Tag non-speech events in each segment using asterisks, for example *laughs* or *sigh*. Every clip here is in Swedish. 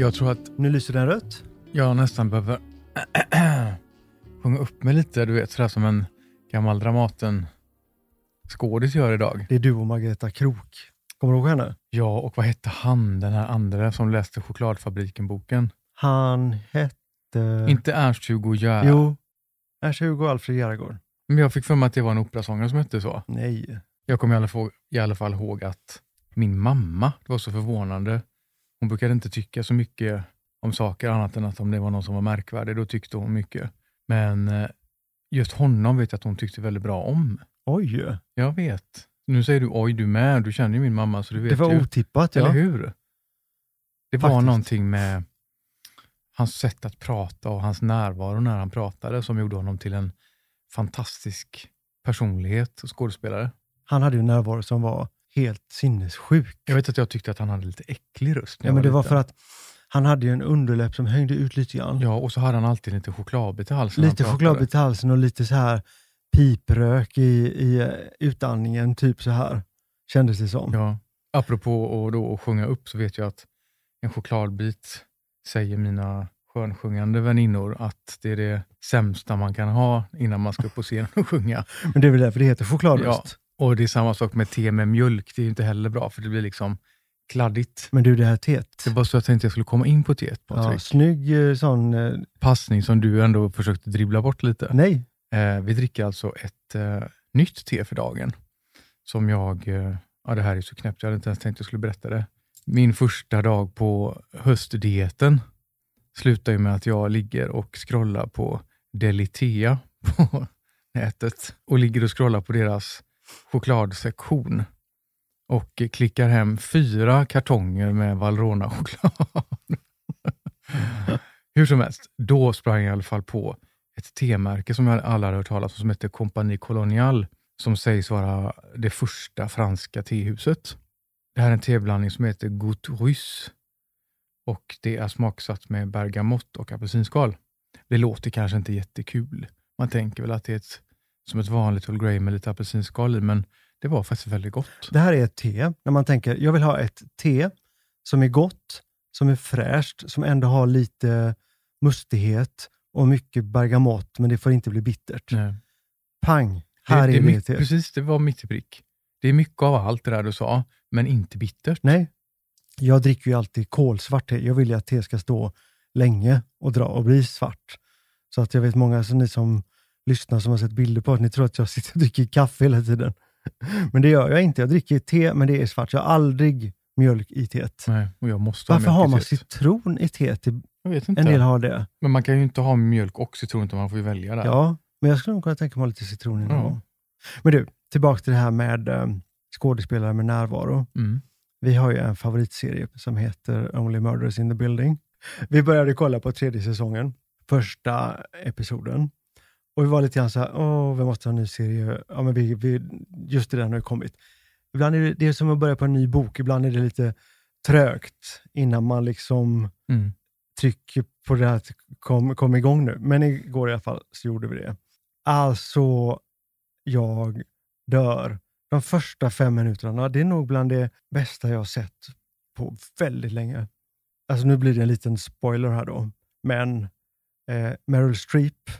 Jag tror att Nu lyser den rött. jag nästan behöver *clears throat* sjunga upp mig lite, du vet, sådär som en gammal Dramaten skådis gör idag. Det är du och Margareta Krok. Kommer du ihåg henne? Ja, och vad hette han, den här andra som läste Chokladfabriken-boken? Han hette... Inte Ernst-Hugo Jähr. Jo. Ernst-Hugo Alfred Järegård. Men jag fick för mig att det var en operasångare som hette så. Nej. Jag kommer i alla, fall, i alla fall ihåg att min mamma, det var så förvånande, hon brukade inte tycka så mycket om saker annat än att om det var någon som var märkvärdig, då tyckte hon mycket. Men eh, just honom vet jag att hon tyckte väldigt bra om. Oj. Jag vet. Nu säger du oj du med, du känner ju min mamma så du vet Det var ju. otippat ja. Eller hur? Det var Faktiskt. någonting med hans sätt att prata och hans närvaro när han pratade som gjorde honom till en fantastisk personlighet och skådespelare. Han hade ju en närvaro som var helt sinnessjuk. Jag vet att jag tyckte att han hade lite äcklig röst. Ja, men det var liten. för att han hade ju en underläpp som hängde ut lite grann. Ja, och så hade han alltid lite chokladbit i halsen. lite chokladbit i halsen och lite så här piprök i, i eh, utandningen, typ så här. Kändes det som. Ja. Apropå att då sjunga upp så vet jag att en chokladbit säger mina skönsjungande väninnor att det är det sämsta man kan ha innan man ska upp på scenen och sjunga. Men det är väl därför det heter chokladröst. Och det är samma sak med te med mjölk. Det är inte heller bra för det blir liksom kladdigt. Men du, det här teet. Det var så jag tänkte jag skulle komma in på teet, Ja, snygg eh, sån... eh, Passning som du ändå försökte dribbla bort lite. Nej, Eh, vi dricker alltså ett eh, nytt te för dagen. Som jag, eh, ja det här är så knäppt, jag hade inte ens tänkt att jag skulle berätta det. Min första dag på höstdieten slutar ju med att jag ligger och scrollar på Delitea *laughs* på nätet och ligger och scrollar på deras chokladsektion och klickar hem fyra kartonger med Valrhona-choklad. *laughs* Hur som helst, då sprang jag i alla fall på ett temärke som jag alla hade hört talas om som heter Compagnie Colonial som sägs vara det första franska tehuset. Det här är en teblandning som heter Goutte Russe och det är smaksatt med bergamott och apelsinskal. Det låter kanske inte jättekul. Man tänker väl att det är ett, som ett vanligt Earl Grey med lite apelsinskal i, men det var faktiskt väldigt gott. det här är ett te. När man tänker, jag vill ha ett te som är gott, som är fräscht, som ändå har lite mustighet och mycket bergamott, men det får inte bli bittert. Nej. Pang! Här det, är det, mitt, te. Precis, det var mitt i prick. Det är mycket av allt det där du sa, men inte bittert. Nej, jag dricker ju alltid kolsvart te. Jag vill ju att te ska stå länge och dra och bli svart. Så att jag vet många som ni som lyssnar som har sett bilder på att ni tror att jag sitter och dricker kaffe hela tiden. Men det gör jag inte. Jag dricker te, men det är svart. Jag har aldrig mjölk i teet. Nej, och jag måste ha Varför har mjölk i man citron i teet? Jag vet inte. En del har det. Men man kan ju inte ha mjölk och citron, utan man får ju välja där. Ja, men jag skulle nog kunna tänka mig att ha lite citron i någon Ja. Men du, tillbaka till det här med eh, skådespelare med närvaro. Mm. Vi har ju en favoritserie som heter Only Murders in the Building. Vi började kolla på tredje säsongen, första episoden. Och vi var lite grann så här, åh, vi måste ha en ny serie. Ja, men vi, vi, just det, den har ju kommit. Ibland är det, det är som att börja på en ny bok, ibland är det lite trögt innan man liksom Mm. trycker på det här att kom, kom igång nu. Men igår i alla fall så gjorde vi det. Alltså, jag dör. De första fem minuterna, det är nog bland det bästa jag har sett på väldigt länge. Alltså nu blir det en liten spoiler här då, men eh, Meryl Streep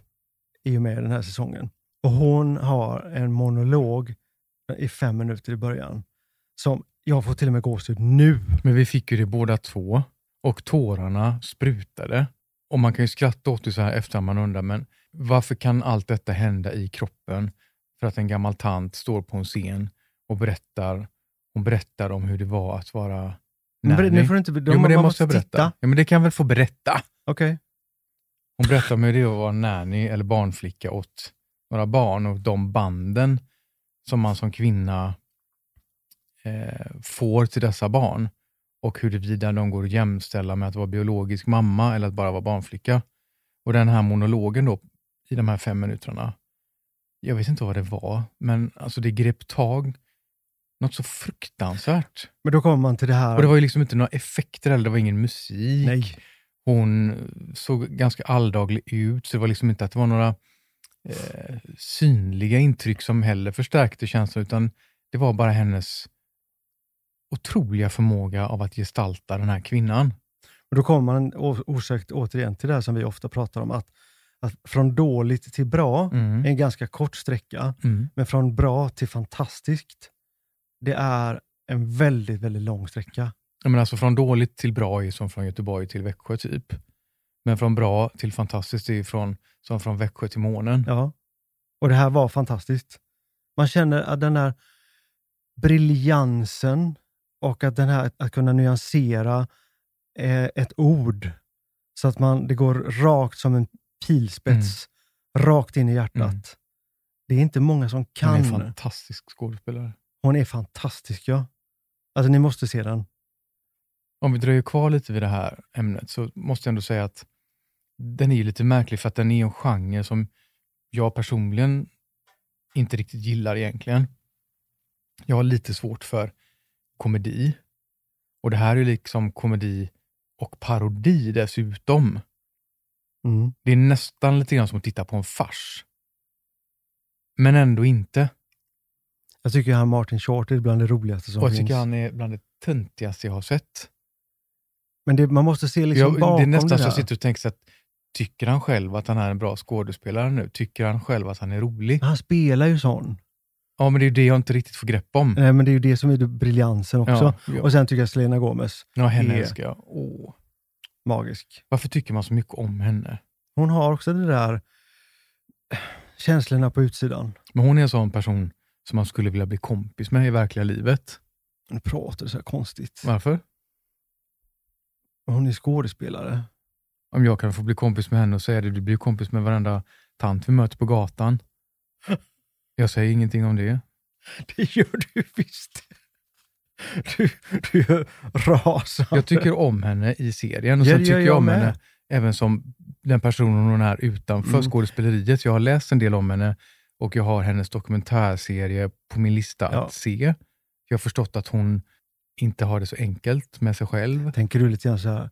är ju med i den här säsongen. Och hon har en monolog i fem minuter i början som jag får till och med gåshud nu. Men vi fick ju det båda två och tårarna sprutade. Och man kan ju skratta åt det så här efter man undrar, men varför kan allt detta hända i kroppen? För att en gammal tant står på en scen och berättar, hon berättar om hur det var att vara Men nanny. nu får du inte, de, jo, men det man måste jag berätta. titta. Ja, men det kan jag väl få berätta. Okej. Hon berättar om hur det är att vara nanny eller barnflicka åt några barn och de banden som man som kvinna eh, får till dessa barn och huruvida de går att jämställa med att vara biologisk mamma eller att bara vara barnflicka. Och den här monologen då, i de här fem minuterna, jag vet inte vad det var, men alltså det grep tag något så fruktansvärt. Men då kommer man till det här. Och det var ju liksom inte några effekter eller det var ingen musik. Nej. Hon såg ganska alldaglig ut, så det var liksom inte att det var några eh, synliga intryck som heller förstärkte känslan, utan det var bara hennes otroliga förmåga av att gestalta den här kvinnan. Och Då kommer man osökt återigen till det här som vi ofta pratar om, att, att från dåligt till bra Mm. är en ganska kort sträcka, Mm. men från bra till fantastiskt, det är en väldigt, väldigt lång sträcka. Men alltså från dåligt till bra är som från Göteborg till Växjö typ. Men från bra till fantastiskt är från, som från Växjö till månen. Ja. Och det här var fantastiskt. Man känner att den här briljansen och att, den här, att kunna nyansera eh, ett ord så att man, det går rakt som en pilspets, rakt in i hjärtat. Mm. Det är inte många som Hon kan. är en fantastisk skådespelare. Hon är fantastisk, ja. Alltså, ni måste se den. Om vi dröjer kvar lite vid det här ämnet så måste jag ändå säga att den är ju lite märklig för att den är en genre som jag personligen inte riktigt gillar egentligen. Jag har lite svårt för komedi. Och det här är liksom komedi och parodi dessutom. Mm. Det är nästan lite grann som att titta på en fars. Men ändå inte. Jag tycker han Martin Short är bland det roligaste som Och jag finns. tycker han är bland det töntigaste jag har sett. Men det, man måste se liksom jag, det bakom är nästan det så jag sitter och tänker så att tycker han själv att han är en bra skådespelare nu? Tycker han själv att han är rolig? Han spelar ju sån. Ja, men det är ju det jag inte riktigt får grepp om. Nej, men det är ju det som är det briljansen också. Ja, ja. Och sen tycker jag Selena Gomez, ja henne är- älskar jag. Åh. magisk. Varför tycker man så mycket om henne? Hon har också det där känslorna på utsidan. Men hon är en sån person som man skulle vilja bli kompis med i verkliga livet. Hon pratar så konstigt. Varför? Hon är skådespelare. Om jag kan få bli kompis med henne och säga det, du blir kompis med varenda tant vi möter på gatan. Jag säger ingenting om det. Det gör du visst. Du, du är rasande. Jag tycker om henne i serien och Ja, sen tycker jag jag om med. henne även som den personen hon är utanför Mm. skådespeleriet. Jag har läst en del om henne och jag har hennes dokumentärserie på min lista Ja. att se. Jag har förstått att hon inte har det så enkelt med sig själv. Tänker du lite grann så här,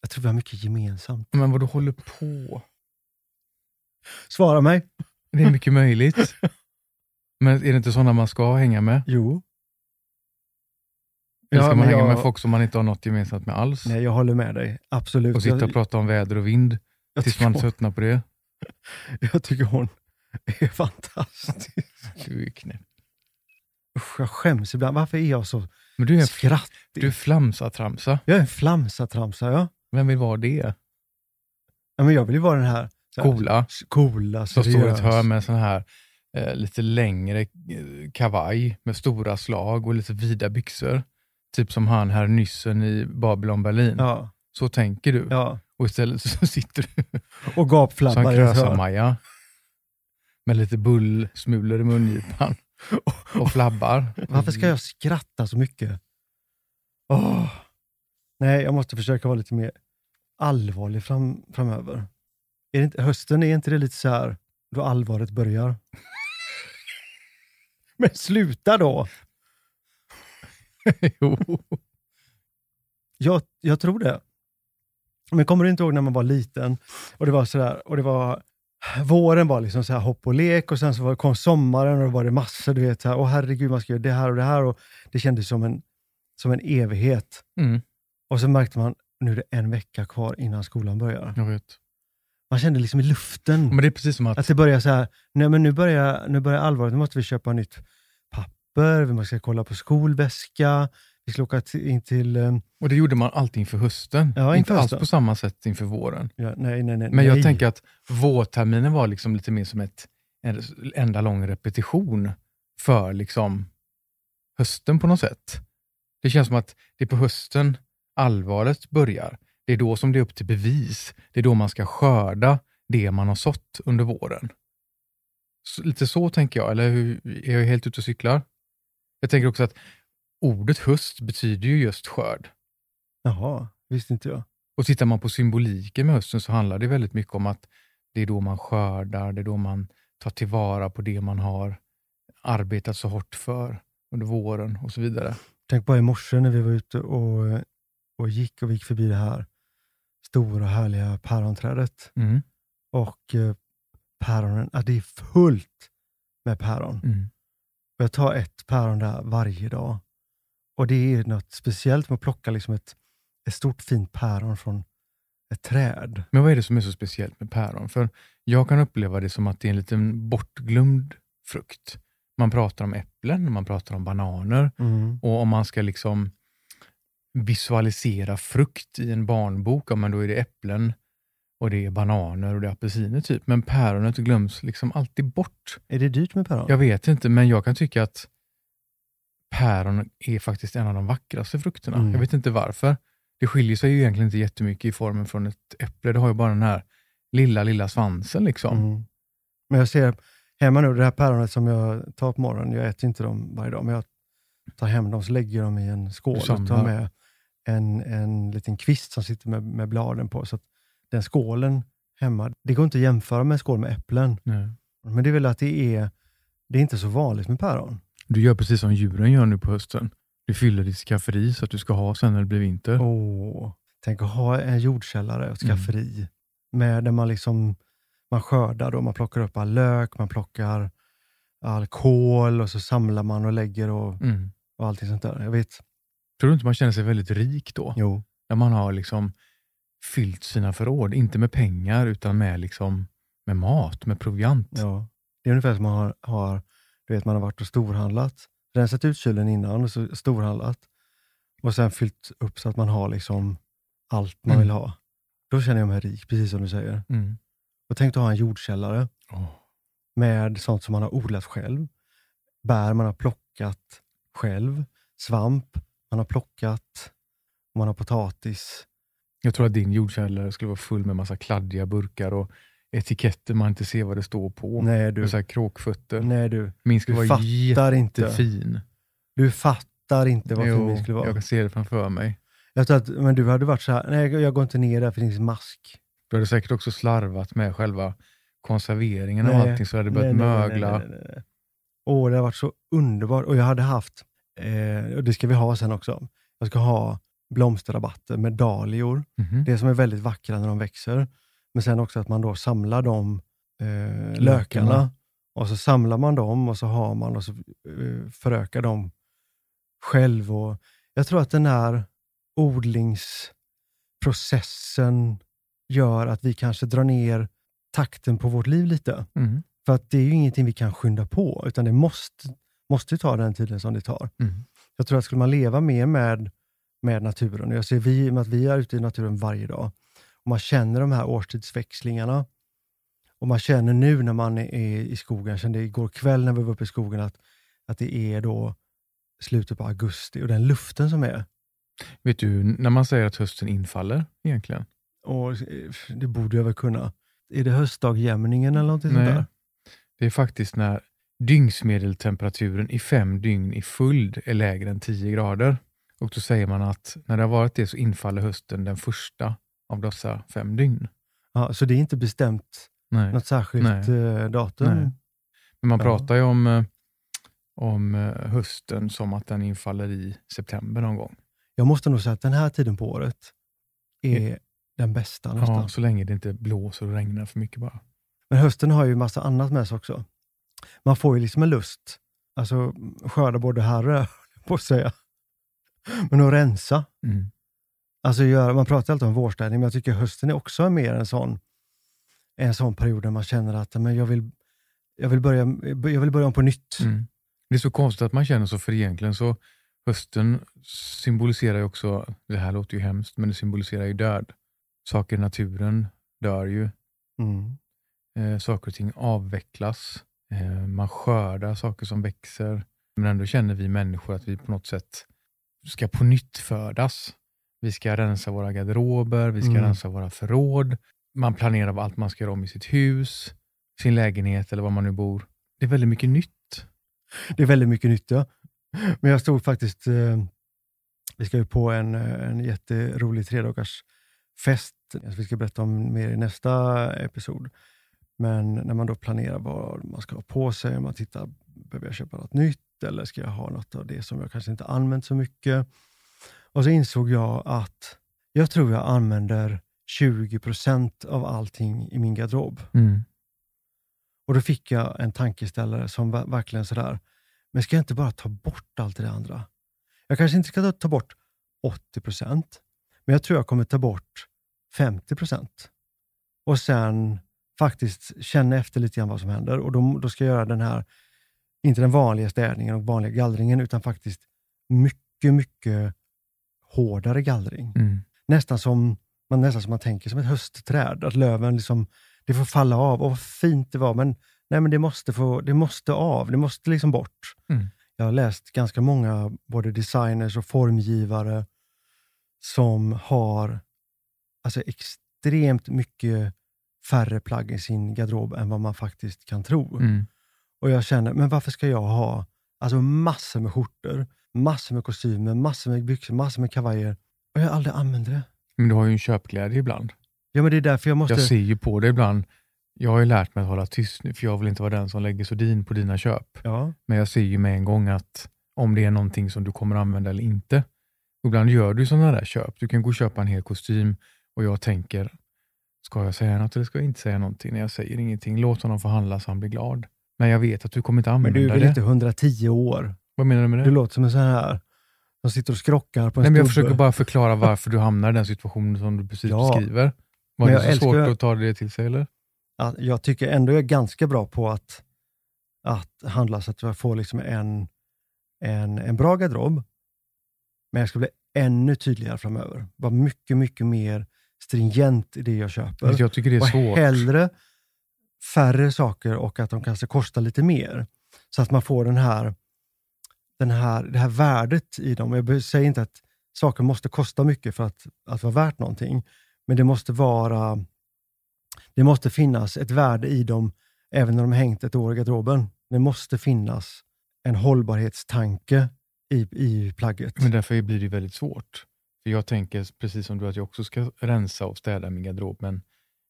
jag tror vi har mycket gemensamt. Men vad du håller på? Svara mig. Det är mycket möjligt. Men är det inte sådana man ska hänga med? Jo. Eller ska Ja, man hänga jag- med folk som man inte har något gemensamt med alls? Nej, jag håller med dig. Absolut. och sitta jag, och prata om väder och vind jag, tills man hon, tröttnar på det? *laughs* jag tycker hon är fantastisk. Du är knäpp. Usch, jag skäms ibland. Varför är jag så Men du är en, skrattig? du är flamsa-tramsa. Jag är en flamsa-tramsa, ja. Vem vill vara det? ja. men jag vill ju vara den här, så här Coola. coola, Som står i ett hörn med sån här eh, lite längre eh, kavaj med stora slag och lite vida byxor. Typ som han här nyssen i Babylon Berlin. Ja, Så tänker du. ja. Och istället så *laughs* sitter du Och som ett hörn. Krösa-Maja. Med lite bullsmulor i mungipan. Och flabbar. Varför ska jag skratta så mycket? Åh. Nej, jag måste försöka vara lite mer allvarlig fram, framöver. Är det inte, hösten, är inte det lite så här då allvaret börjar? *laughs* Men sluta då! *laughs* jo. Jag, jag tror det. Men kommer du inte ihåg när man var liten och det var sådär, och det var Våren var liksom så här hopp och lek och sen så var, kom sommaren och då var det massor, du vet, så här, åh herregud, man ska göra det här och det här och det kändes som en, som en evighet. Mm, Och så märkte man, nu är det en vecka kvar innan skolan börjar. jag vet. Man kände liksom i luften Men det är precis som att att det börjar så här, nej men nu börjar, nu börjar allvaret, nu måste vi köpa nytt papper, vi måste kolla på skolväska, vi ska åka in till, eh, Och det gjorde man alltid inför hösten. Ja, inte inför alls hösten. på samma sätt inför våren. ja, nej nej nej. Men jag nej. tänker att vårterminen var liksom lite mer som ett, en enda lång repetition för liksom hösten på något sätt. Det känns som att det är på hösten allvaret börjar. Det är då som det är upp till bevis. Det är då man ska skörda det man har sått under våren. Så, lite så tänker jag, eller hur, är jag helt ute och cyklar? Jag tänker också att ordet höst betyder ju just skörd. Jaha, visste inte jag. Och tittar man på symboliken med hösten så handlar det väldigt mycket om att det är då man skördar, det är då man tar tillvara på det man har arbetat så hårt för under våren och så vidare. Tänk bara i morse när vi var ute och, och gick och vi gick förbi det här stora härliga päronträdet. Mm. Och eh, päronen, ja, det är fullt med päron. Mm. Jag tar ett päron där varje dag. Och det är något speciellt med att plocka liksom ett, ett stort fint päron från ett träd. Men vad är det som är så speciellt med päron? För jag kan uppleva det som att det är en liten bortglömd frukt. Man pratar om äpplen, man pratar om bananer Mm. och om man ska liksom visualisera frukt i en barnbok, ja, men då är det äpplen och det är bananer och det är apelsiner typ. Men päronet glöms liksom alltid bort. Är det dyrt med päron? Jag vet inte, men jag kan tycka att päron är faktiskt en av de vackraste frukterna. Mm. Jag vet inte varför. Det skiljer sig ju egentligen inte jättemycket i formen från ett äpple. Det har ju bara den här lilla, lilla svansen liksom. Mm. Men jag ser hemma nu, det här päronet som jag tar på morgonen, jag äter inte dem varje dag, men jag tar hem dem så lägger dem i en skål och tar med en, en liten kvist som sitter med, med bladen på. Så att den skålen hemma, det går inte att jämföra med en skål med äpplen. Nej. Men det är väl att det är, det är inte så vanligt med päron. Du gör precis som djuren gör nu på hösten. Du fyller ditt skafferi så att du ska ha sen när det blir vinter. Åh, tänk att ha en jordkällare och Mm. skafferi. Med där man liksom man skördar och man plockar upp all lök, man plockar all kål och så samlar man och lägger och, Mm. och allting sånt där. Jag vet. Tror du inte man känner sig väldigt rik då? Jo. När man har liksom fyllt sina förråd, inte med pengar utan med, liksom, med mat, med proviant. Ja. Det är ungefär som man har, har, du vet, man har varit och storhandlat, rensat ut kylen innan och så storhandlat och sen fyllt upp så att man har liksom allt man Mm. vill ha. Då känner jag mig rik, precis som du säger. Mm. Och tänk att ha en jordkällare Åh. med sånt som man har odlat själv. Bär man har plockat själv. Svamp man har plockat. Man har potatis. Jag tror att din jordkällare skulle vara full med massa kladdiga burkar och etiketter man inte ser vad det står på. Nej du. Och så här kråkfötter. Nej du. Min skulle Du vara fattar inte. jättefin. Du fattar inte vad fin min skulle vara. jag kan se det framför mig. Jag tror att, men du hade varit så här, nej jag går inte ner där för det finns mask. Du hade säkert också slarvat med själva konserveringen och Nej, allting så det hade börjat nej, nej, mögla. Åh, det har varit så underbart. Och jag hade haft, eh, och det ska vi ha sen också, jag ska ha blomsterrabatter med dahlior. Mhm. Det som är väldigt vackra när de växer. Men sen också att man då samlar de eh, lökarna. Och så samlar man dem och så har man och så eh, förökar dem själv. Och jag tror att den här odlingsprocessen gör att vi kanske drar ner takten på vårt liv lite. Mm. För att det är ju ingenting vi kan skynda på, utan det måste, måste ta den tiden som det tar. Mm. Jag tror att skulle man leva mer med, med naturen, och jag ser vi, med att vi är ute i naturen varje dag, man känner de här årstidsväxlingarna, och man känner nu när man är i skogen, jag kände igår kväll när vi var uppe i skogen, att, att det är då slutet på augusti och den luften som är. Vet du när man säger att hösten infaller egentligen? Och eh, det borde jag väl kunna. Är det höstdagjämningen eller någonting sånt där? Det är faktiskt när dygnsmedeltemperaturen i fem dygn i följd är lägre än 10 grader. Och då säger man att när det har varit det så infaller hösten den första av dessa fem dygn. Ja, så det är inte bestämt Nej. något särskilt Nej. eh, datum? Nej. Men man Ja. pratar ju om, eh, om eh, hösten som att den infaller i september någon gång. Jag måste nog säga att den här tiden på året är den bästa nästan. Ja, så länge det inte blåser och regnar för mycket bara. Men hösten har ju massa annat med sig också. Man får ju liksom en lust, alltså skörda både här och *laughs* på att säga. Men att rensa. Mm. Alltså göra, man pratar alltid om vårstädning, men jag tycker hösten är också mer en sån, en sån period där man känner att men jag, vill, jag, vill börja, jag vill börja om på nytt. Mm. Det är så konstigt att man känner så, för egentligen så hösten symboliserar ju också, det här låter ju hemskt, men det symboliserar ju död. Saker i naturen dör ju. Mm. Eh, saker och ting avvecklas. Eh, man skördar saker som växer. Men ändå känner vi människor att vi på något sätt ska på nytt födas. Vi ska rensa våra garderober, vi ska Mm. rensa våra förråd. Man planerar allt man ska göra om i sitt hus, sin lägenhet eller var man nu bor. Det är väldigt mycket nytt. Det är väldigt mycket nytt ja. Men jag stod faktiskt, eh, vi ska ju på en, eh, en jätterolig tredagars fest. Vi ska berätta om mer i nästa episod. Men när man då planerar vad man ska ha på sig, om man tittar, behöver jag köpa något nytt eller ska jag ha något av det som jag kanske inte använt så mycket? Och så insåg jag att jag tror jag använder 20 procent av allting i min garderob. Och då fick jag en tankeställare som verkligen sådär, men ska jag inte bara ta bort allt det andra? Jag kanske inte ska ta- ta bort 80 procent, Men jag tror jag kommer ta bort 50 procent. Och sen faktiskt känna efter lite grann vad som händer. Och då, då ska jag göra den här, inte den vanliga städningen och vanliga gallringen, utan faktiskt mycket, mycket hårdare gallring. Mm. Nästan som man, nästan som man tänker som ett höstträd, att löven liksom, det får falla av. Och vad fint det var, men, nej, men det, måste få, det måste av, det måste liksom bort. Mm. Jag har läst ganska många både designers och formgivare som har alltså extremt mycket färre plagg i sin garderob än vad man faktiskt kan tro. Mm. Och jag känner, men varför ska jag ha alltså massor med skjortor, massor med kostymer, massor med byxor, massor med kavajer och jag aldrig använder det? Men du har ju en köpglädje ibland. Ja, men det är därför jag måste... Jag ser ju på det ibland. Jag har ju lärt mig att hålla tyst nu, för jag vill inte vara den som lägger sordin på dina köp. Ja, Men jag ser ju med en gång att om det är någonting som du kommer använda eller inte. Ibland gör du sådana där köp. Du kan gå och köpa en hel kostym och jag tänker, ska jag säga något eller ska jag inte säga någonting? När jag säger ingenting, låt honom få handla så han blir glad. Men jag vet att du kommer inte men använda du är väl det. inte 110 år? Vad menar du med det? Du låter som en sån här som sitter och skrockar på en Nej, men jag försöker bara förklara varför du hamnar i den situationen som du precis Ja. beskriver. Men Var det jag så älskar svårt att ta det till sig eller? Ja, jag tycker ändå jag är ganska bra på att, att handla så att jag får liksom en, en, en bra garderob. Men jag ska bli ännu tydligare framöver. Vara mycket, mycket mer stringent i det jag köper. Jag tycker det är och svårt. hellre färre saker och att de kanske kostar lite mer. Så att man får den här, den här, det här värdet i dem. Jag säger inte att saker måste kosta mycket för att, att vara värt någonting. Men det måste vara det måste finnas ett värde i dem även när de har hängt ett år i garderoben. Det måste finnas en hållbarhetstanke i, i plagget. Men därför blir det väldigt svårt. För Jag tänker precis som du att jag också ska rensa och städa min garderob, men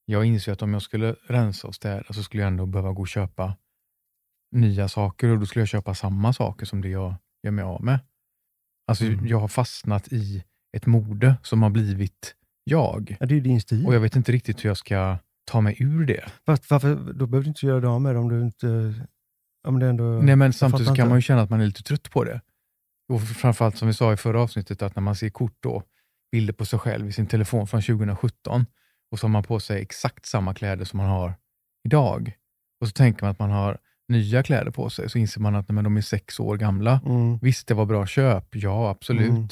jag inser att om jag skulle rensa och städa så skulle jag ändå behöva gå och köpa nya saker och då skulle jag köpa samma saker som det jag gör mig av med. Alltså Mm. Jag har fastnat i ett mode som har blivit jag Ja, det är din stil. och jag vet inte riktigt hur jag ska ta mig ur det. Fast varför, då behöver du inte göra det av med det om du inte... Om det ändå... Nej, men samtidigt kan inte. man ju känna att man är lite trött på det. Och framförallt som vi sa i förra avsnittet, att när man ser kort då, bilder på sig själv i sin telefon från 2017 och så har man på sig exakt samma kläder som man har idag. Och så tänker man att man har nya kläder på sig, så inser man att nej, men de är sex år gamla. Mm. Visst, det var bra köp, ja absolut. Mm.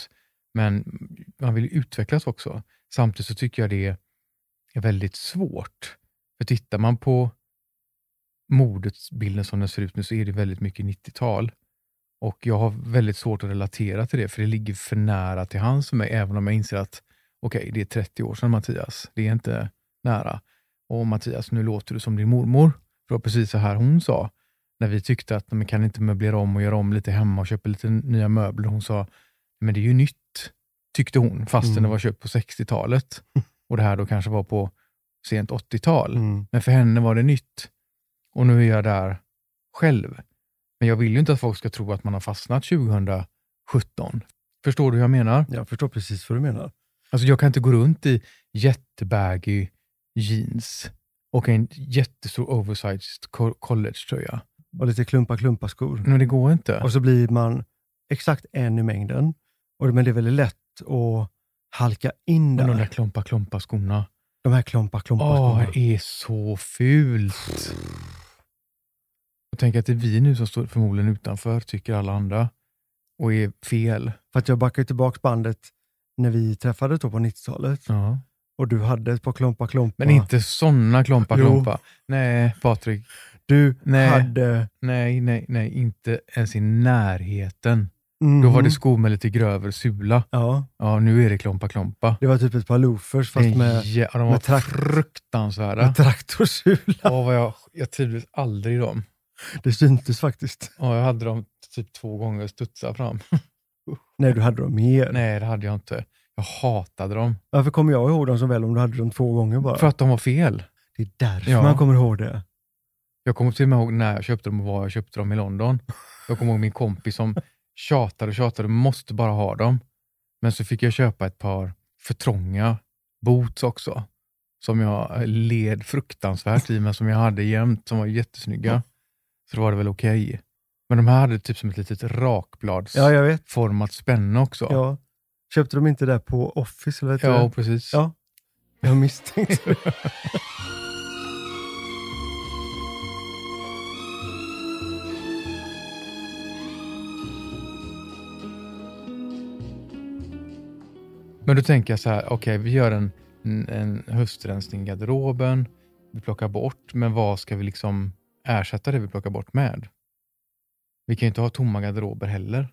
Men man vill utvecklas också. Samtidigt så tycker jag det är väldigt svårt. För tittar man på modetsbilden som den ser ut nu så är det väldigt mycket 90-tal. Och jag har väldigt svårt att relatera till det, för det ligger för nära till hands för mig, även om jag inser att okej, det är 30 år sedan Mattias. Det är inte nära. Och Mattias, nu låter du som din mormor. För det var precis så här hon sa, när vi tyckte att man kan inte möblera om och göra om lite hemma och köpa lite nya möbler. Hon sa, men det är ju nytt, tyckte hon, fastän Mm. det var köpt på 60-talet. Och det här då kanske var på sent 80-tal. Mm. Men för henne var det nytt. Och nu är jag där själv. Men jag vill ju inte att folk ska tro att man har fastnat 2017. Förstår du hur jag menar? Jag förstår precis vad du menar. Alltså jag kan inte gå runt i jättebaggy jeans och en jättestor oversized co- collegetröja. Och lite klumpa-klumpa skor. Men det går inte. Och så blir man exakt en i mängden. Och, men det är väldigt lätt att halka in där. de där klompa klompa skorna. De här klumpa-klumpa Åh, det är så fult. Jag tänker att det är vi nu som står förmodligen utanför, tycker alla andra, och är fel. För att jag backar tillbaka bandet när vi träffades då på 90-talet. Ja. Och du hade ett par klumpa-klumpa. Men inte sådana klompa Jo. klompa. Nej, Patrik. Du Nej. hade... Nej, nej, nej, inte ens i närheten. Mhm. Då var det skor med lite grövre sula. Ja, Ja, nu är det klompa klompa. det var typ ett par loafers fast med, ja, de var med trakt- fruktansvärda. med traktorsula. Åh, vad jag, jag trivdes aldrig i dem. Det syntes faktiskt. Ja, jag hade dem typ två gånger och studsade fram. *laughs* Nej, du hade dem mer. Nej, det hade jag inte. Jag hatade dem. Varför kommer jag ihåg dem så väl om du hade dem två gånger bara? För att de var fel. Det är därför Ja. man kommer ihåg det. Jag kommer till och med ihåg när jag köpte dem och var jag köpte dem i London. Jag kommer ihåg min kompis som tjatade och tjatade, måste bara ha dem. Men så fick jag köpa ett par för trånga boots också. Som jag led fruktansvärt i, men som jag hade jämt, som var jättesnygga. Så då var det väl okej. Men de här hade typ som ett litet rakbladsformat Ja, spänne också. Ja. Köpte de inte det på Office? Eller Ja, det? precis. Ja. Jag misstänkte *laughs* Men då tänker jag så här, okej vi gör en, en, en höstrensning i garderoben, vi plockar bort, men vad ska vi liksom ersätta det vi plockar bort med? Vi kan ju inte ha tomma garderober heller.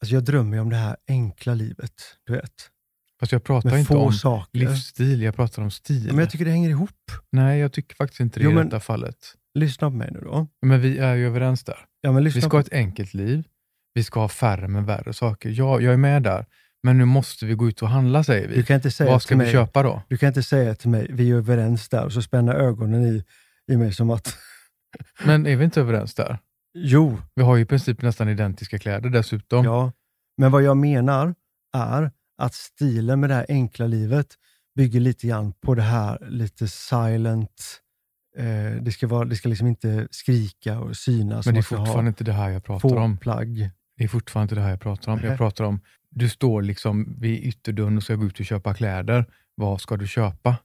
Alltså jag drömmer ju om det här enkla livet, du vet. Fast jag pratar Med inte om saker. livsstil, jag pratar om stil. Men jag tycker det hänger ihop. Nej, jag tycker faktiskt inte det Jo, i detta fallet. Lyssna på mig nu då. Men vi är ju överens där. Ja, Vi ska på... ha ett enkelt liv. Vi ska ha färre men värre saker. Ja, jag är med där. Men nu måste vi gå ut och handla, säger Du vi. kan inte säga Vad ska vi mig, köpa då? Du kan inte säga till mig, vi är överens där, och så spänna ögonen i, i mig som att, *laughs* Men är vi inte överens där? jo, Vi har ju i princip nästan identiska kläder dessutom. ja. Men vad jag menar är att stilen med det här enkla livet bygger lite grann på det här lite silent, eh, det ska, vara, det ska liksom inte skrika och synas. men det är fortfarande inte det här jag pratar om. Plagg. Det är fortfarande inte det här jag pratar om. Jag pratar om, du står liksom vid ytterdörren och ska gå ut och köpa kläder. Vad ska du köpa?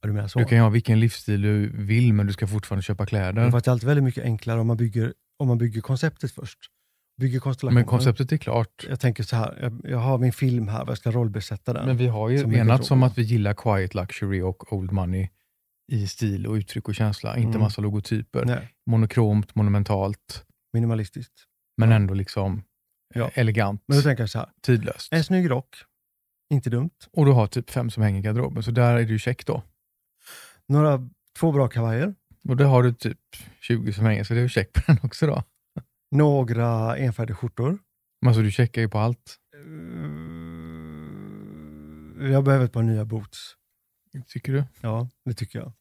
Ja, du? Du kan ju ha vilken livsstil du vill, men du ska fortfarande köpa kläder. Det är alltid väldigt mycket enklare om man bygger, om man bygger konceptet först. Bygger konstellationen. Men konceptet är klart. Jag tänker så här, jag, jag har min film här, jag ska rollbesätta den. Men vi har ju enats om att vi gillar quiet luxury och old money i stil och uttryck och känsla. Inte Mm. massa logotyper. Nej, Monokromt, monumentalt, minimalistiskt. men Ja. ändå liksom Ja. elegant, Men då tänker jag så här, tidlöst. en snygg rock, inte dumt. Och du har typ fem som hänger i garderoben, så där är du check då. Några, två bra kavajer, Och där har du typ 20 som hänger, så det är ju check på den också då. några enfärdiga skjortor. Men alltså du checkar ju på allt, Eh, Jag behöver ett par nya boots. tycker du? Ja, det tycker jag.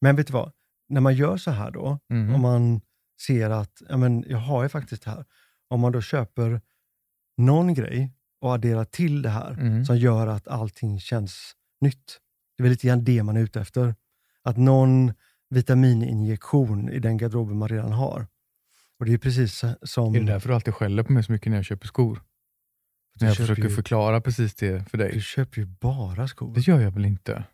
Men vet du vad? När man gör så här då, Mhm. om man ser att ja, men jag har ju faktiskt det här. Om man då köper någon grej och adderar till det här Mm. som gör att allting känns nytt. Det är väl lite grann det man är ute efter. Att någon vitamininjektion i den garderoben man redan har. Och det är precis som... Är det därför du alltid skäller på mig så mycket när jag köper skor? du När jag försöker ju, förklara precis det för Du dig. köper ju bara skor. Det gör jag väl inte?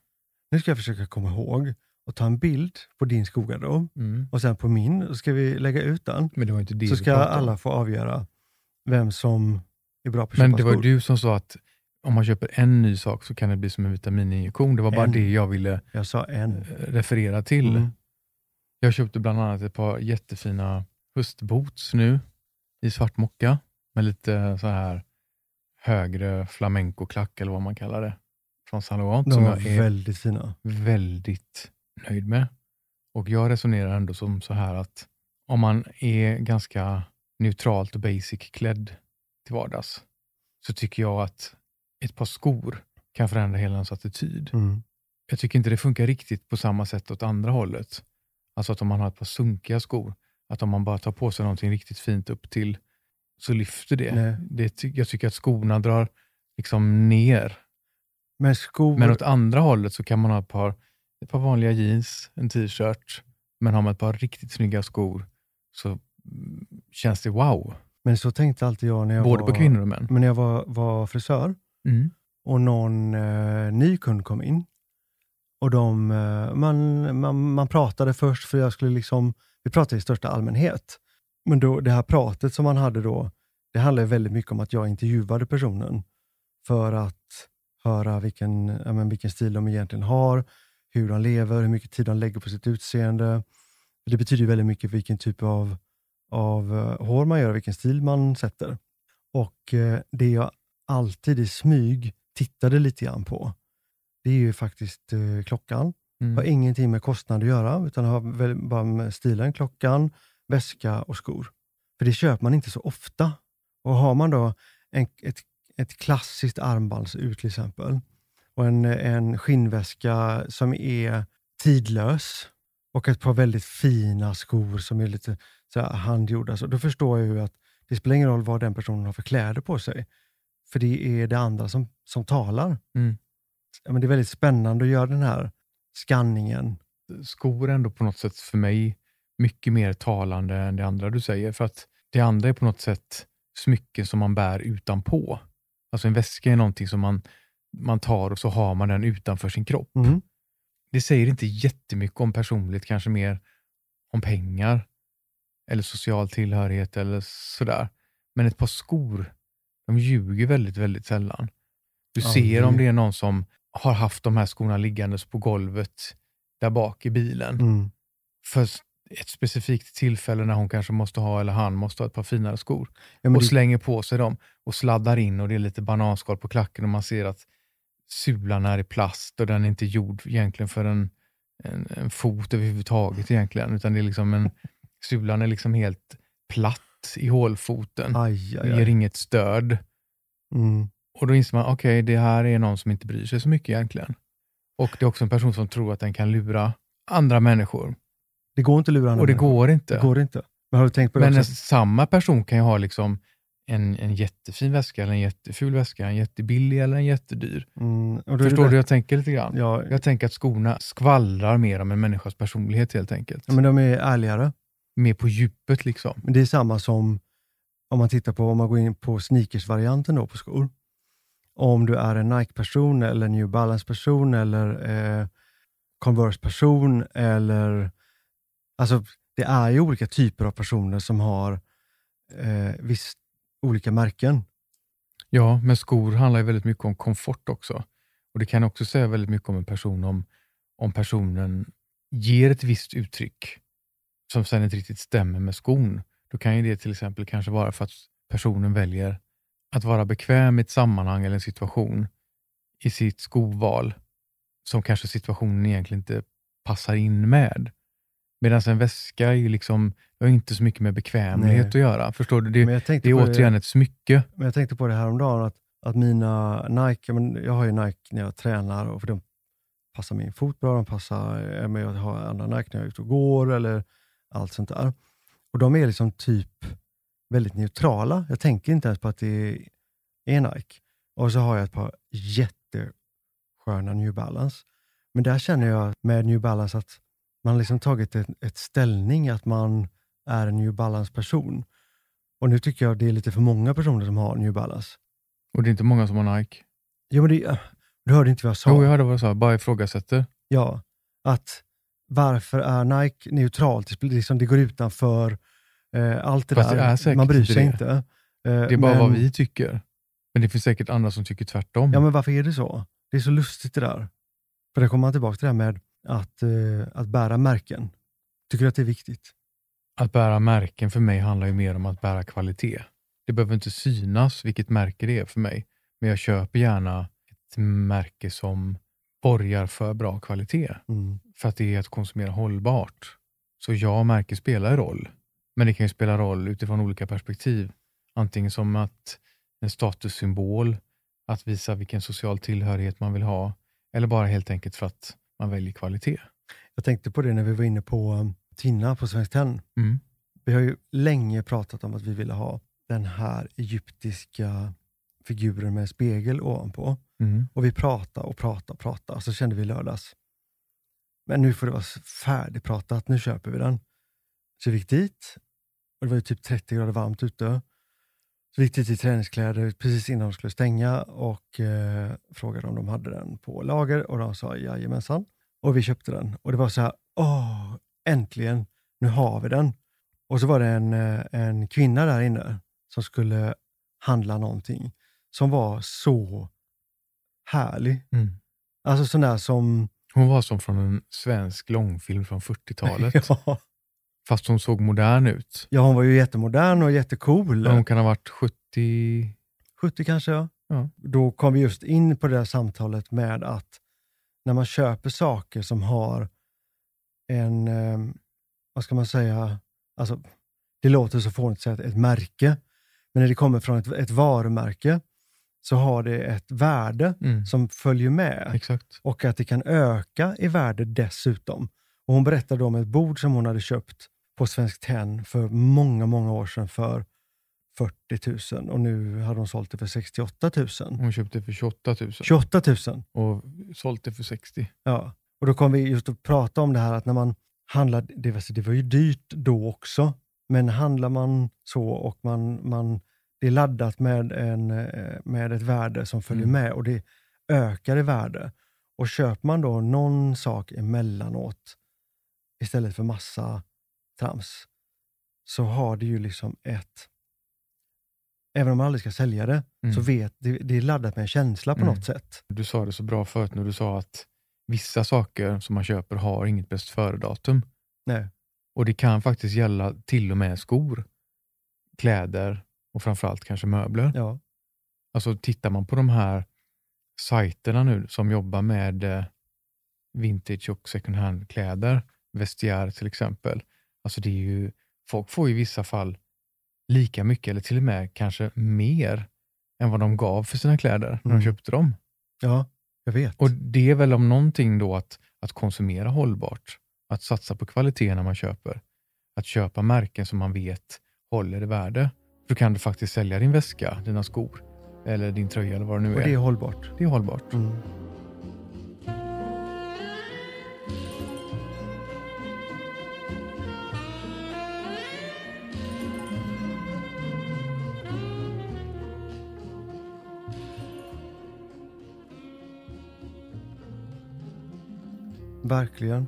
Nu ska jag försöka komma ihåg och ta en bild på din skogarderob Mm. och sen på min, och ska vi lägga ut den. Men det var inte det Så ska alla få avgöra vem som är bra på att Men köpa det var skor. du som sa att om man köper en ny sak så kan det bli som en vitamininjektion. Det var bara En. det jag ville Jag eh, referera till. Mm. Jag köpte bland annat ett par jättefina höstboots nu i svart mocka med lite så här högre flamenco-klack eller vad man kallar det. Från Saint Laurent De var väldigt fina. väldigt nöjd med. Och jag resonerar ändå som så här att om man är ganska neutralt och basic klädd till vardags så tycker jag att ett par skor kan förändra hela ens attityd. Mm. Jag tycker inte det funkar riktigt på samma sätt åt andra hållet. Alltså att om man har ett par sunkiga skor, att om man bara tar på sig någonting riktigt fint upp till så lyfter det. Nej. det jag tycker att skorna drar liksom ner Men skor, men åt andra hållet så kan man ha ett par, ett par vanliga jeans, en t-shirt, men har man ett par riktigt snygga skor så mm, känns det wow. men så tänkte alltid jag när jag Både var, på kvinnor och män. Men när jag var, var frisör Mm. och någon eh, ny kund kom in. Och de, eh, man, man, man pratade först för jag skulle liksom, vi pratade i största allmänhet. Men då, det här pratet som man hade då, det handlade väldigt mycket om att jag intervjuade personen för att höra vilken, ja, men vilken stil de egentligen har, hur de lever, hur mycket tid de lägger på sitt utseende. Det betyder väldigt mycket vilken typ av, av eh, hår man gör, vilken stil man sätter. Och eh, det jag alltid i smyg tittade lite grann på, det är ju faktiskt eh, klockan. har Mm. ingenting med kostnad att göra, utan har bara med stilen, klockan, väska och skor. För det köper man inte så ofta. Och har man då en, ett, ett klassiskt armbandsur till exempel, och en, en skinnväska som är tidlös, och ett par väldigt fina skor som är lite så här handgjorda, så då förstår jag ju att det spelar ingen roll vad den personen har för kläder på sig. För det är det andra som, som talar. Mm. Ja, men det är väldigt spännande att göra den här skanningen. Skor är ändå på något sätt för mig mycket mer talande än det andra du säger. För att det andra är på något sätt smycken som man bär utanpå. Alltså en väska är någonting som man, man tar och så har man den utanför sin kropp. Mm. Det säger inte jättemycket om personlighet, kanske mer om pengar eller social tillhörighet eller sådär. Men ett par skor, de ljuger väldigt, väldigt sällan. Du ser det- om det är någon som har haft de här skorna liggandes på golvet där bak i bilen Mm. för ett specifikt tillfälle när hon kanske måste ha, eller han måste ha ett par finare skor. Ja, och det, slänger på sig dem och sladdar in och det är lite bananskal på klacken och man ser att sulan är i plast och den är inte gjord egentligen för en, en, en fot överhuvudtaget egentligen. Utan det är liksom en, *laughs* sulan är liksom helt platt i hålfoten. aj, aj, ger aj. inget stöd. Mm. Och då inser man, okej, det här är någon som inte bryr sig så mycket egentligen. Och det är också en person som tror att den kan lura andra människor. Det går inte att lura andra Och det människor. går inte. Det går inte. Men har du tänkt på det Men också? samma person kan ju ha liksom en, en jättefin väska, eller en jätteful väska, en jättebillig eller en jättedyr. Mm. Förstår du hur jag tänker lite grann? Ja, Jag tänker att skorna skvallrar mer om en människas personlighet helt enkelt. ja, men de är ärligare. Mer på djupet liksom. Men det är samma som om man tittar på, om man går in på sneakers-varianten då på skor. Om du är en Nike-person eller New Balance-person eller eh, Converse-person eller... Alltså, det är ju olika typer av personer som har eh, visst olika märken. Ja, men skor handlar ju väldigt mycket om komfort också. Och Det kan också säga väldigt mycket om en person om, om personen ger ett visst uttryck som sen inte riktigt stämmer med skon. Då kan ju det till exempel kanske vara för att personen väljer att vara bekväm i ett sammanhang eller en situation i sitt skoval som kanske situationen egentligen inte passar in med. Medan en väska är ju liksom, det har inte så mycket med bekvämlighet Nej. att göra. Förstår du? Det, det är återigen ett smycke. Men jag tänkte på det här om dagen att, att mina Nike, men jag har ju Nike när jag tränar och för de passar min fot bra, de passar, eh, men jag har andra Nike när jag är ute och går eller allt sånt där. Och de är liksom typ väldigt neutrala. Jag tänker inte ens på att det är Nike. Och så har jag ett par jättesköna New Balance. Men där känner jag med New Balance att man har liksom tagit ett, ett ställning att man är en New Balance-person. Och nu tycker jag det är lite för många personer som har New Balance. Och det är inte många som har Nike. Jo, men det, du hörde inte vad jag sa. Jo, jag hörde vad du sa. Bara ifrågasätter. Ja, att varför är Nike neutralt? Det, liksom, det går utanför eh, allt det Fast där. det Man bryr sig det. inte. Eh, Det är bara men, vad vi tycker. Men det finns säkert andra som tycker tvärtom. Ja, men varför är det så? Det är så lustigt det där. För det kommer man tillbaka till det här med att, eh, att bära märken. Tycker du att det är viktigt? Att bära märken för mig handlar ju mer om att bära kvalitet. Det behöver inte synas vilket märke det är för mig, men jag köper gärna ett märke som borgar för bra kvalitet. Mm. För att det är att konsumera hållbart. Så ja, märke spelar roll. Men det kan ju spela roll utifrån olika perspektiv. Antingen som att en statussymbol, att visa vilken social tillhörighet man vill ha, eller bara helt enkelt för att man väljer kvalitet. Jag tänkte på det när vi var inne på um, Tina på Svenskt Tenn. Mm. Vi har ju länge pratat om att vi ville ha den här egyptiska figuren med spegel ovanpå. Mm. Och vi pratade och pratade och pratade och så kände vi lördags, men nu får det vara färdigpratat, nu köper vi den. Så vi gick dit och det var ju typ 30 grader varmt ute. Dit i träningskläder precis innan de skulle stänga och eh, frågade om de hade den på lager och de sa jajamensan. Och vi köpte den och det var så här, åh, äntligen, nu har vi den. Och så var det en, eh, en kvinna där inne som skulle handla någonting som var så härlig. Mm. Alltså sån där som... Hon var som från en svensk långfilm från 40-talet. *laughs* ja, Fast hon såg modern ut. ja, hon var ju jättemodern och jättecool. Men hon kan ha varit 70... 70 kanske, ja. Ja. Då kom vi just in på det där samtalet med att när man köper saker som har en, eh, vad ska man säga, alltså det låter så fånigt att säga ett, ett märke, men när det kommer från ett, ett varumärke så har det ett värde Mm. som följer med. Exakt. och att det kan öka i värde dessutom. Och hon berättade om ett bord som hon hade köpt på Svenskt Tenn för många, många år sedan för 40 000 och nu hade hon sålt det för 68 000. Hon köpte för 28 000 28 000, och sålt det för 60. ja. Och då kom vi just att prata om det här att när man handlar, det var, det var ju dyrt då också, men handlar man så och man, man det är laddat med, en, eh, med ett värde som följer Mm. med och det ökar i värde. Och köper man då någon sak emellanåt istället för massa trams, så har det ju liksom ett... Även om man aldrig ska sälja det, Mm. så vet det, det är laddat med en känsla på Mm. något sätt. Du sa det så bra förut när du sa att vissa saker som man köper har inget bäst före-datum. Nej. Och det kan faktiskt gälla till och med skor, kläder och framförallt kanske möbler. Ja. Alltså tittar man på de här sajterna nu som jobbar med eh, vintage och second hand-kläder, Vestiaire till exempel. Alltså det är ju, folk får i vissa fall lika mycket eller till och med kanske mer än vad de gav för sina kläder när Mm. de köpte dem. ja, jag vet. Och det är väl om någonting då att, att konsumera hållbart, att satsa på kvalitet när man köper, att köpa märken som man vet håller i värde. Då kan du faktiskt sälja din väska, dina skor eller din tröja eller vad det nu och är. det är hållbart. Det är hållbart. Mm. Verkligen.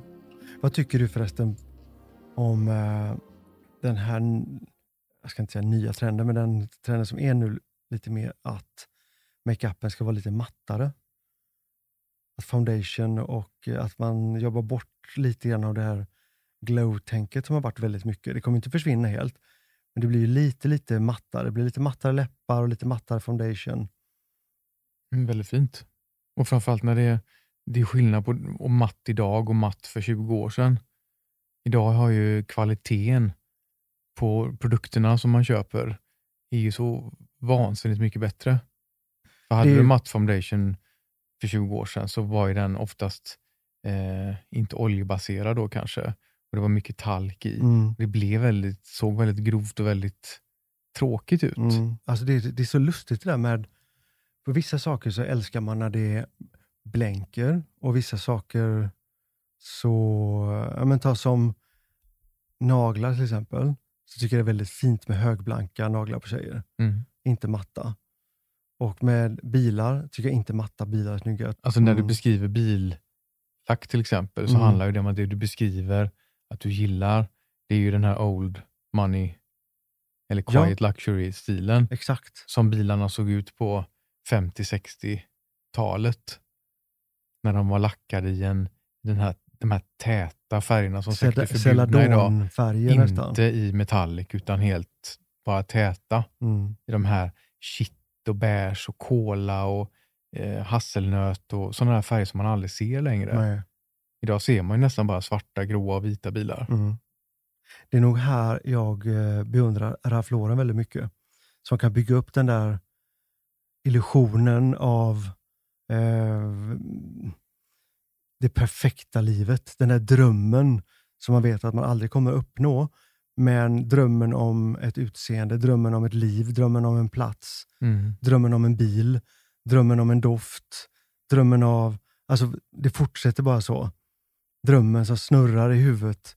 Vad tycker du förresten om eh, den här, jag ska inte säga nya trenden, men den trenden som är nu lite mer att makeupen ska vara lite mattare? Att foundation och eh, att man jobbar bort lite grann av det här glow-tänket som har varit väldigt mycket. Det kommer inte försvinna helt, men det blir ju lite, lite mattare. Det blir lite mattare läppar och lite mattare foundation. Mm, väldigt fint. Och framförallt när det är, det är skillnad på och matt idag och matt för 20 år sedan. Idag har ju kvaliteten på produkterna som man köper är ju så vansinnigt mycket bättre. För hade Det du matt foundation för 20 år sedan så var ju den oftast eh, inte oljebaserad då kanske. Och Det var mycket talk i. Mm. Det blev väldigt, såg väldigt grovt och väldigt tråkigt ut. Mm. Alltså det, det är så lustigt det där med, på vissa saker så älskar man när det blänker och vissa saker så, ja men ta som naglar till exempel, så tycker jag det är väldigt fint med högblanka naglar på tjejer, Mm. inte matta. Och med bilar tycker jag inte matta bilar är snygga. Alltså när du Mm. beskriver billack till exempel, så Mm. handlar det om att det du beskriver att du gillar, det är ju den här old money, eller Ja. quiet luxury-stilen, Exakt. som bilarna såg ut på 50-60-talet. När de var lackade i en, den här, de här täta färgerna som säkert är förbjudna idag. Nästan. Inte i metallic, utan helt bara täta. Mm. I de här shit och beige och kola och eh, hasselnöt och sådana här färger som man aldrig ser längre. Nej. Idag ser man ju nästan bara svarta, gråa och vita bilar. Mm. Det är nog här jag eh, beundrar Ralph Lauren väldigt mycket. Som kan bygga upp den där illusionen av eh, det perfekta livet. Den där drömmen som man vet att man aldrig kommer uppnå. Men drömmen om ett utseende, drömmen om ett liv, drömmen om en plats, Mm. drömmen om en bil, drömmen om en doft, drömmen av... Alltså, det fortsätter bara så. Drömmen som snurrar i huvudet,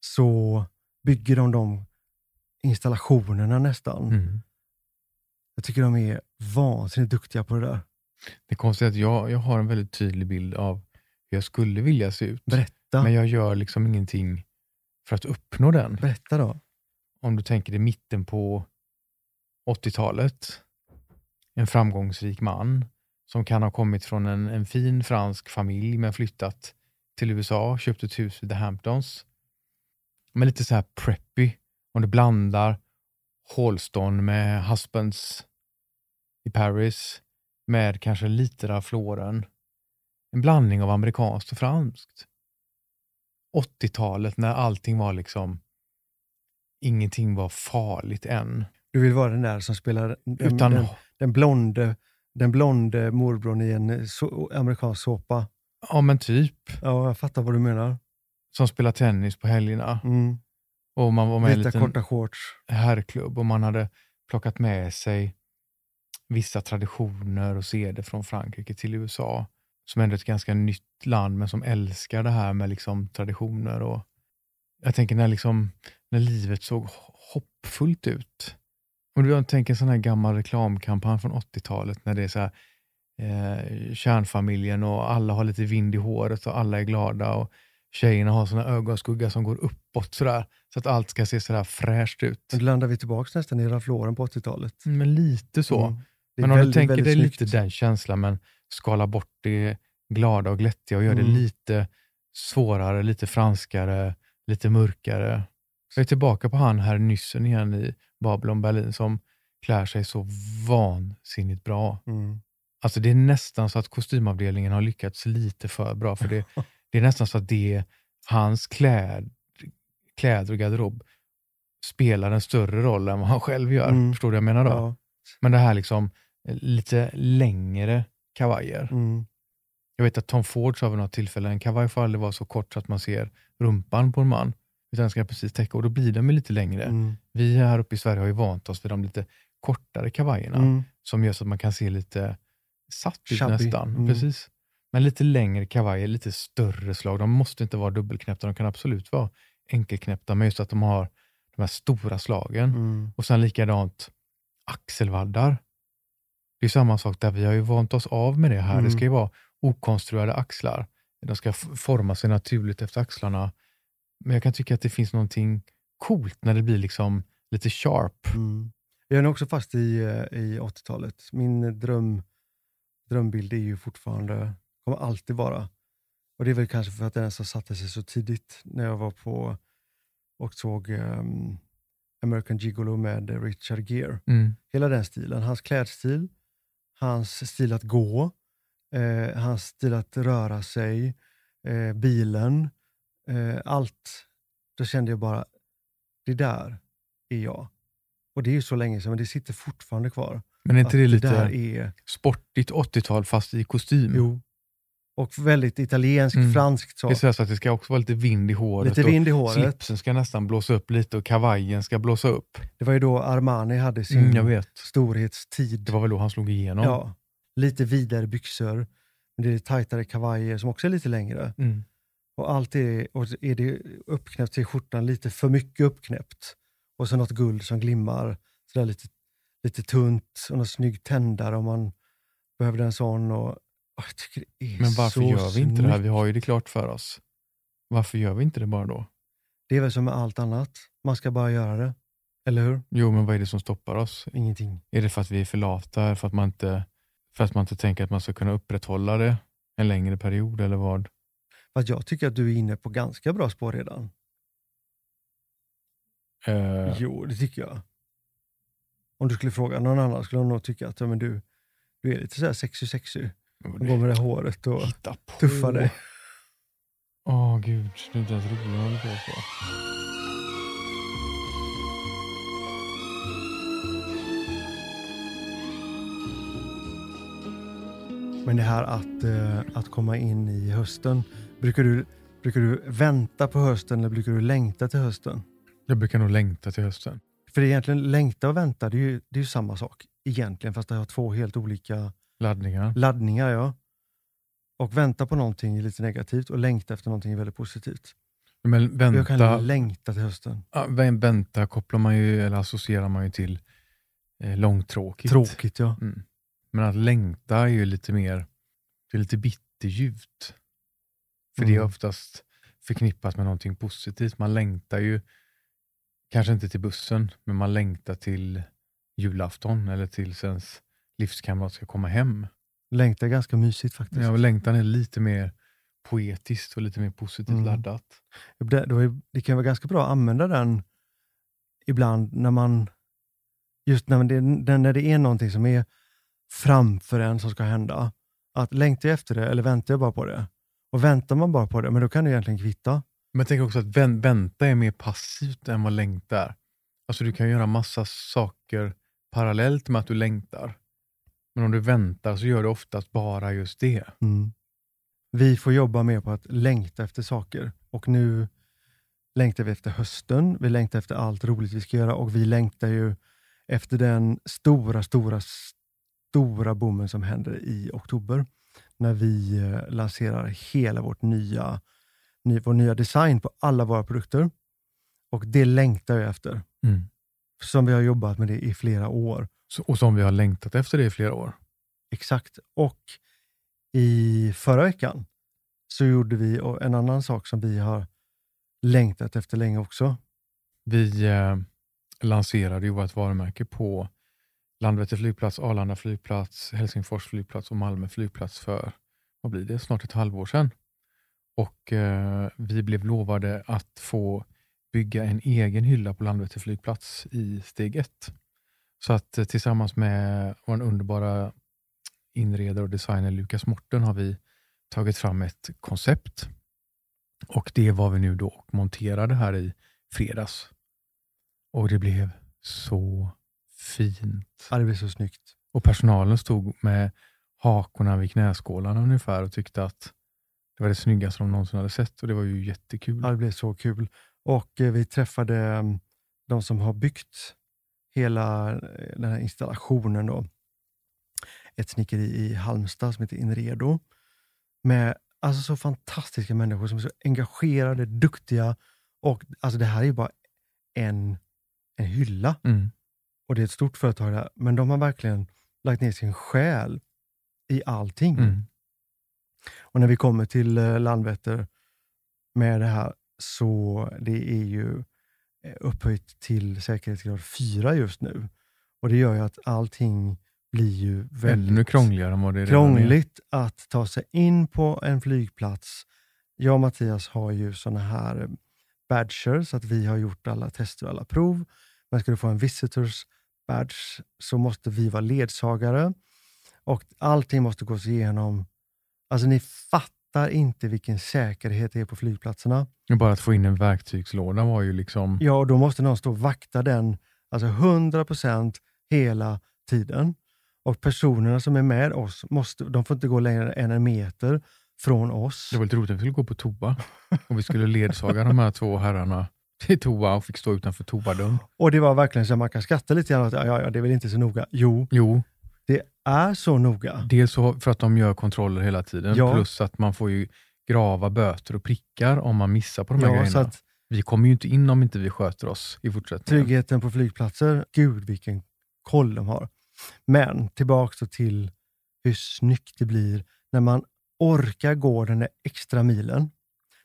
så bygger de de installationerna nästan. Mm. Jag tycker de är vansinnigt duktiga på det där. Det konstiga är att jag, jag har en väldigt tydlig bild av hur jag skulle vilja se ut. Berätta, Men jag gör liksom ingenting för att uppnå den. berätta då. Om du tänker dig mitten på 80-talet. En framgångsrik man som kan ha kommit från en, en fin fransk familj men flyttat till USA, köpt ett hus vid The Hamptons. Men lite så här preppy. Om du blandar Halston med Husbands i Paris med kanske lite Ralph Lauren. En blandning av amerikanskt och franskt. 80-talet när allting var liksom ingenting var farligt än. Du vill vara den där som spelar den, Utan, den, den, blonde, den blonde morbrorn i en så, amerikansk såpa. ja men typ, Ja, jag fattar vad du menar. som spelar tennis på helgerna. Mm. Och man var med i en Vita liten korta shorts. herrklubb och man hade plockat med sig vissa traditioner och seder från Frankrike till USA. Som ändå är ett ganska nytt land men som älskar det här med liksom traditioner. Och jag tänker när, liksom, när livet såg hoppfullt ut. Om du tänker en sån här gammal reklamkampanj från 80-talet när det är så här, eh, kärnfamiljen och alla har lite vind i håret och alla är glada och tjejerna har såna ögonskugga som går uppåt sådär, så att allt ska se sådär fräscht ut. Nu landar vi tillbaka nästan i Ralph Lauren på 80-talet. Men lite så. Mm. Men om väldigt, du tänker dig lite den känslan, men skala bort det glada och glättiga och gör Mm. det lite svårare, lite franskare, lite mörkare. Jag är tillbaka på han här nyssen igen i Babylon Berlin som klär sig så vansinnigt bra. Mm. Alltså det är nästan så att kostymavdelningen har lyckats lite för bra. För det, *laughs* det är nästan så att det, hans kläd, kläder och garderob spelar en större roll än vad han själv gör. Mm. Förstår du vad jag menar då? Ja. Men det här liksom lite längre kavajer. Mm. Jag vet att Tom Ford sa vid något tillfälle, en kavaj får aldrig vara så kort så att man ser rumpan på en man. Utan den ska precis täcka och då blir de lite längre. Mm. Vi här uppe i Sverige har ju vant oss vid de lite kortare kavajerna Mm. som gör så att man kan se lite satt ut nästan. Mm. Precis. Men lite längre kavajer, lite större slag. De måste inte vara dubbelknäppta, de kan absolut vara enkelknäppta, men just att de har de här stora slagen. Mm. Och sen likadant axelvaddar. Det är samma sak där, vi har ju vant oss av med det här. Mm. Det ska ju vara okonstruerade axlar. De ska forma sig naturligt efter axlarna. Men jag kan tycka att det finns någonting coolt när det blir liksom lite sharp. Mm. Jag är också fast i, eh, i 80-talet. Min dröm, drömbild är ju fortfarande, kommer alltid vara, och det är väl kanske för att den så satte sig så tidigt när jag var på och såg ehm, American Gigolo med Richard Gere. Mm. Hela den stilen. Hans klädstil, hans stil att gå, eh, hans stil att röra sig, eh, bilen, eh, allt. Då kände jag bara, det där är jag. Och det är ju så länge sedan, men det sitter fortfarande kvar. Men är inte Att det lite där är, sportigt 80-tal fast i kostym? jo. Och väldigt italienskt, Mm. franskt så. Det är så, så att det ska också vara lite vind i håret. Lite vind i håret. Slipsen ska nästan blåsa upp lite och kavajen ska blåsa upp. Det var ju då Armani hade sin Mm, storhetstid. Det var väl då han slog igenom. Ja, lite vidare byxor, men det är tajtare kavajer som också är lite längre. Mm. Och allt är, och så är det uppknäppt till skjortan lite för mycket uppknäppt. Och så något guld som glimmar, sådär lite, lite tunt och någon snygg tändare om man behövde en sån. Och, jag tycker det är Men varför så gör vi inte det här? Vi har ju det klart för oss. Varför gör vi inte det bara då? Det är väl som med allt annat, man ska bara göra det. Eller hur? Jo, men vad är det som stoppar oss? Ingenting. Är det för att vi är för lata? För att man inte, för att man inte tänker att man ska kunna upprätthålla det en längre period eller vad? Fast jag tycker att du är inne på ganska bra spår redan. Eh, Jo, det tycker jag. Om du skulle fråga någon annan skulle de nog tycka att men du, du är lite så här sexy sexy. Går med det håret och tuffar dig. Åh gud, det är inte ens roligt att hålla på så. Men det här att, eh, att komma in i hösten, brukar du, brukar du vänta på hösten eller brukar du längta till hösten? Jag brukar nog längta till hösten. För det är egentligen längta och vänta, det är ju, det är ju samma sak egentligen, fast det har två helt olika Laddningar. laddningar. Ja. Och vänta på någonting lite negativt och längta efter någonting väldigt positivt. Men Jag vänta, kan längta till hösten. ja, vänta kopplar man ju, eller associerar man ju till eh, långtråkigt. Tråkigt ja. Mm. Men att längta är ju lite mer, det är lite bitterljuvt. För det är Mm. oftast förknippat med någonting positivt. Man längtar ju, kanske inte till bussen, men man längtar till julafton eller tills ens livskamrat ska komma hem. Längta är ganska mysigt faktiskt. Ja, och längtan är lite mer poetiskt och lite mer positivt Mm. laddat. Det, det kan vara ganska bra att använda den ibland när man, just när, det, när det är någonting som är framför en som ska hända. Att längtar jag efter det eller väntar jag bara på det? Och väntar man bara på det, men då kan det egentligen kvitta. Men tänker också att vän, vänta är mer passivt än vad längta är. Alltså du kan göra massa saker parallellt med att du längtar. Men om du väntar så gör du oftast bara just det. Mm. Vi får jobba mer på att längta efter saker och nu längtar vi efter hösten, vi längtar efter allt roligt vi ska göra och vi längtar ju efter den stora, stora, stora boomen som händer i oktober när vi eh, lanserar hela vårt nya, ny, vår nya design på alla våra produkter. Och det längtar jag efter. Mm. som vi har jobbat med det i flera år. Och som vi har längtat efter det i flera år. Exakt. Och i förra veckan så gjorde vi en annan sak som vi har längtat efter länge också. Vi eh, lanserade ju vårt varumärke på Landvetter flygplats, Arlanda flygplats, Helsingfors flygplats och Malmö flygplats för, vad blir det, snart ett halvår sedan. Och eh, vi blev lovade att få bygga en egen hylla på Landvetter flygplats i steg ett. Så att eh, tillsammans med vår underbara inredare och designer Lukas Morten har vi tagit fram ett koncept. Och det var vi nu då och monterade här i fredags. Och det blev så fint. Ja, det blev så snyggt. Och personalen stod med hakorna vid knäskålarna ungefär och tyckte att det var det snyggaste de någonsin hade sett och det var ju jättekul. Ja, det blev så kul. Och eh, vi träffade mm, de som har byggt hela eh, den här installationen. Då. Ett snickeri i Halmstad som heter Inredo. Med alltså så fantastiska människor som är så engagerade, duktiga. Och alltså Det här är ju bara en, en hylla. Mm. Och det är ett stort företag där, men de har verkligen lagt ner sin själ i allting. Mm. Och när vi kommer till eh, Landvetter med det här, så det är ju upphöjt till säkerhetsgrad 4 just nu. Och det gör ju att allting blir ju väldigt Ännu krångligare än vad det krångligt att ta sig in på en flygplats. Jag och Mattias har ju såna här eh, badger, så att vi har gjort alla tester och alla prov. Men ska du få en visitors badge så måste vi vara ledsagare och allting måste gås igenom. Alltså ni fattar inte vilken säkerhet det är på flygplatserna. Bara att få in en verktygslåda var ju liksom... Ja, och då måste någon stå och vakta den alltså 100% hela tiden. Och personerna som är med oss, måste, de får inte gå längre än en meter från oss. Det var lite roligt att vi skulle gå på toa och vi skulle ledsaga de här två herrarna till toa och fick stå utanför toadörren. Och det var verkligen så att man kan skratta lite grann. Att, ja, ja, det är väl inte så noga. Jo, jo. Är så noga. Dels för att de gör kontroller hela tiden, ja. plus att man får ju grava böter och prickar om man missar på de här ja, grejerna. Att, vi kommer ju inte in om inte vi sköter oss i fortsättningen. Tryggheten på flygplatser, gud vilken koll de har. Men tillbaka till hur snyggt det blir när man orkar gå den där extra milen.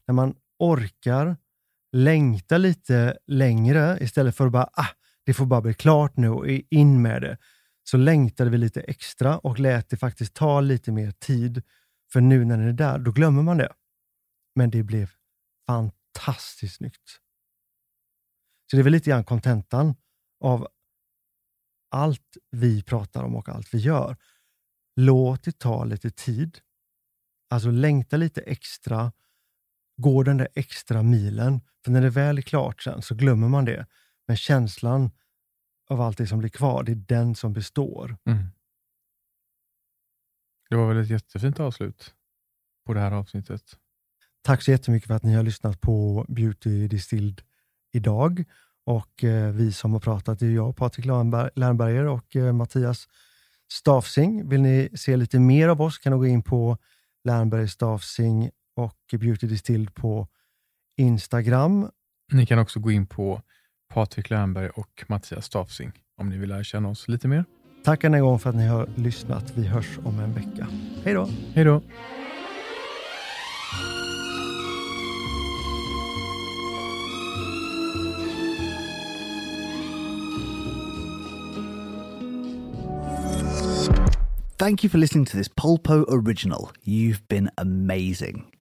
När man orkar längta lite längre istället för att bara, ah, det får bara bli klart nu och in med det. Så längtade vi lite extra och lät det faktiskt ta lite mer tid. För nu när den är där, då glömmer man det. Men det blev fantastiskt snyggt. Så det är väl lite grann kontentan av allt vi pratar om och allt vi gör. Låt det ta lite tid. Alltså längta lite extra gå den där extra milen. För när det väl är klart sen så glömmer man det. Men känslan av allt det som blir kvar, det är den som består. Mm. Det var väl ett jättefint avslut på det här avsnittet. Tack så jättemycket för att ni har lyssnat på Beauty Distilled idag. Och eh, vi som har pratat är jag, Patrik Lernberger och eh, Mattias Stafsing. Vill ni se lite mer av oss kan ni gå in på Lernberg Stafsing och Beauty Distilled på Instagram. Ni kan också gå in på Patrik Lernberg och Mattias Stafsing om ni vill lära känna oss lite mer. Tack än en gång för att ni har lyssnat. Vi hörs om en vecka. Hej då! Hej då! Thank you for listening to this Polpo original. You've been amazing.